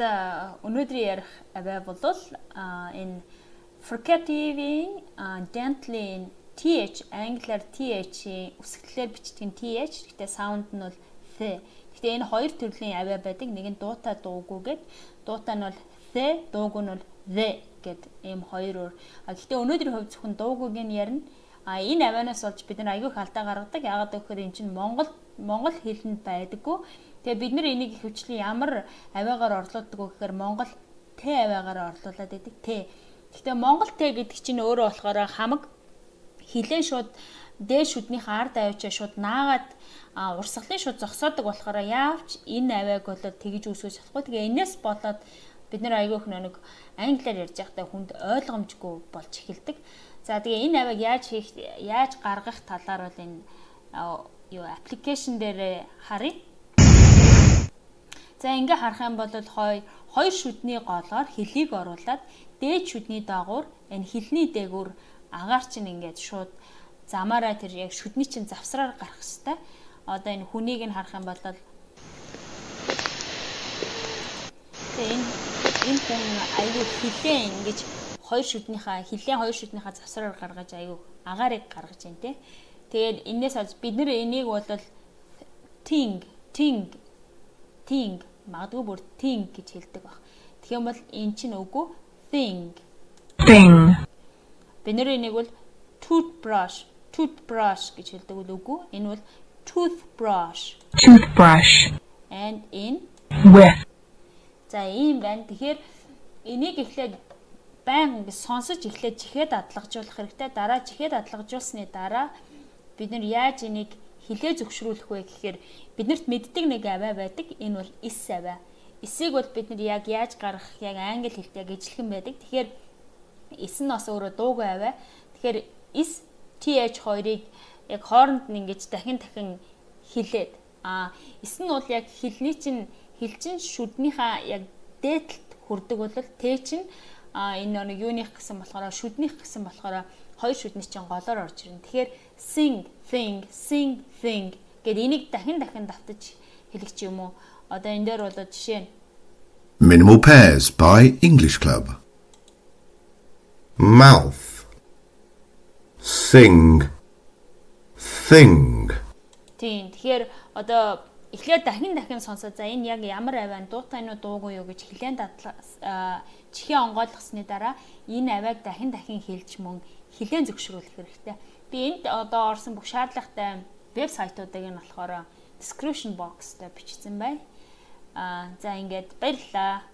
өнөөдрийн ярих аваа бол энэ fricative gently th англиар th-ийн үсгэлээр бичдэг th гэхдээ саунд нь бол th. Гэхдээ энэ хоёр төрлийн аваа байдаг. Нэг нь дуутай дуугүй гэд дуутай нь бол th, дуугүй нь бол the гэд ийм хоёр өөр. Гэхдээ өнөөдрийн хувьд зөвхөн дуугүйг нь ярина. А энэ авианаас олж бид нар аягүй их алдаа гаргадаг. Яагаад гэвэл эн чинь Монгол Монгол хэлэнд байдаггүй. Тэгээ бид нар энийг хөвчлэн ямар авиагаар орлуулдаг вэ гэхээр Монгол Т авиагаар орлуулад байдаг. Т. Гэхдээ Монгол Т гэдэг чинь өөрөө болохоор хамаг хилэн шууд дээш шүднийхээ ард авчаа шууд наагаад урсгалын шууд зогсоодог болохоор яавч энэ авиаг болоод тэгж үсгэж чадахгүй. Тэгээ энэс болоод бид нар айгүйх нэг англиар ярьж байхдаа хүнд ойлгомжгүй болж эхэлдэг. За тэгээ энэ авийг яаж хийх яаж гаргах талаар бол энэ юу аппликейшн дээр харъя. За ингээ харах юм бол хоёр хоёр шүдний голоор хөлийг оруулаад дээд шүдний доогуур энэ хилний дээгүүр агаар чинь ингээд шууд замаараа тэр яг шүдний чинь завсраар гарах хэвээр. Одоо энэ хүнийг нь харах юм бол Тэгээ энэ энэ хүн аюу хилээ ингэж хоёр шүднийхаа хилээ хоёр шүднийхаа завсраар гаргаж аюу агаарыг гаргаж байна те. Тэгээд энээс олж бид нэр энийг бол ting ting ting магадгүй бүр ting гэж хэлдэг баг. Тэгэх юм бол эн чинь үгүй thing. Thing. Бид нэр энийг бол toothbrush toothbrush гэж хэлдэг бол үгүй. Энэ бол toothbrush. Toothbrush. And in with. За ийм байна. Тэгэхээр энийг эхлээд байн ингэ сонсож эхлээд чихээ дадлагжуулах хэрэгтэй. Дараа чихээ дадлагжуулсны дараа бид нар яаж энийг хилээ зөвшрүүлэх вэ гэхээр биднэрт мэддэг нэг аваа байдаг. Энэ бол ис аваа. Эсийг бол бид нар яг яаж гаргах, яг англи хэлтэй яг ижлэхэн байдаг. Тэгэхээр эс нь бас өөрөө дуугүй аваа. Тэгэхээр эс TH2-ыг яг хооронд нь ингэж дахин дахин хилээд а эс нь бол яг хилний чинь хилчин шүднийхаа яг дээдлэлт хүрдэг бол Т чинь а энэ нэг юуных гэсэн болохоор шүднийх гэсэн болохоор хоёр шүдний чинь голоор орж ирнэ. Тэгэхээр sing thing sing thing гэд энийг дахин дахин давтаж хэлэх ч юм уу. Одоо энэ дээр бол жишээ нь Minimal pairs by English Club. Mouth Sing Thing Тийм. Тэгэхээр одоо эхлээд дахин дахин сонсоод за энэ яг ямар авиан дуутай нь дуугүй юу гэж хэлэн дадлаа чихээ онгойлгосны дараа энэ авиаг дахин дахин хэлж мөн хэлэн зөвшөөрүүлэх хэрэгтэй. Би энд одоо орсон бүх шаардлагатай вебсайтуудыг нь болохоор description box дээр бичсэн бай. Аа за ингээд баярлалаа.